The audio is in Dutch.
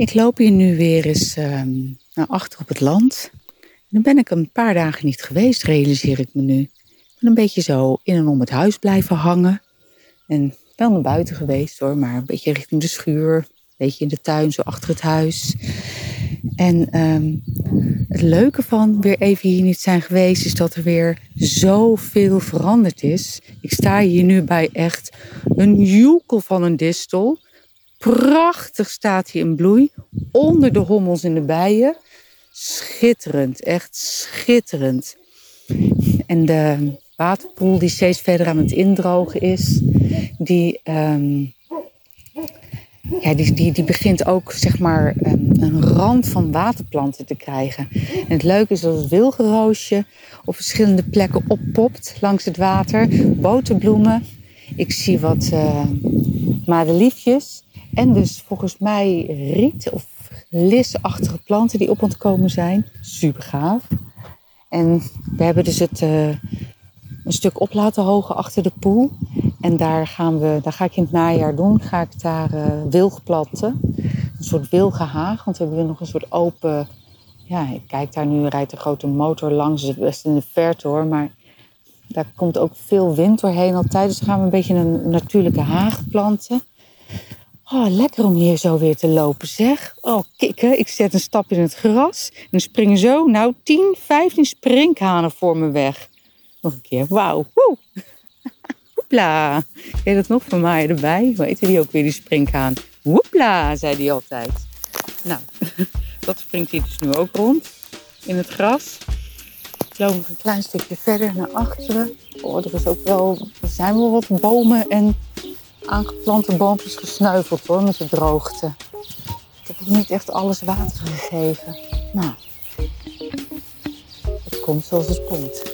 Ik loop hier nu weer eens ehm, naar achter op het land. Dan ben ik een paar dagen niet geweest, realiseer ik me nu. Ik ben een beetje zo in en om het huis blijven hangen. En wel naar buiten geweest hoor, maar een beetje richting de schuur. Een beetje in de tuin, zo achter het huis. En ehm, het leuke van weer even hier niet zijn geweest, is dat er weer zoveel veranderd is. Ik sta hier nu bij echt een joekel van een distel. Prachtig staat hij in bloei. Onder de hommels en de bijen. Schitterend, echt schitterend. En de waterpoel die steeds verder aan het indrogen is, die, um, ja, die, die, die begint ook zeg maar een, rand van waterplanten te krijgen. En het leuke is dat het wilgenroosje op verschillende plekken oppopt langs het water. Boterbloemen. Ik zie wat uh, madeliefjes. En dus volgens mij riet of lisachtige planten die op ontkomen zijn. Super gaaf. En we hebben dus het uh, een stuk op laten hogen achter de poel. En daar, gaan we, daar ga ik in het najaar doen. Ga ik daar uh, wilg planten. Een soort wilgenhaag. Want we hebben nog een soort open... Ja, ik kijk daar nu, rijdt een grote motor langs. best in de verte hoor. Maar daar komt ook veel wind doorheen altijd. Dus gaan we een beetje een natuurlijke haag planten. Oh, lekker om hier zo weer te lopen, zeg. Oh, kikken. Ik zet een stap in het gras. En dan springen zo, nou, 10, 15 sprinkhanen voor me weg. Nog een keer. Wauw. Hoepla. Ken dat nog van mij erbij? Hoe heette die ook weer, die sprinkhaan? Woepla, zei die altijd. Nou, dat springt hier dus nu ook rond. In het gras. Ik loop nog een klein stukje verder naar achteren. Oh, er is ook wel... Er zijn wel wat bomen en aangeplante boompjes gesneuveld hoor, met de droogte. Ik heb ook niet echt alles water gegeven. Nou, het komt zoals het komt.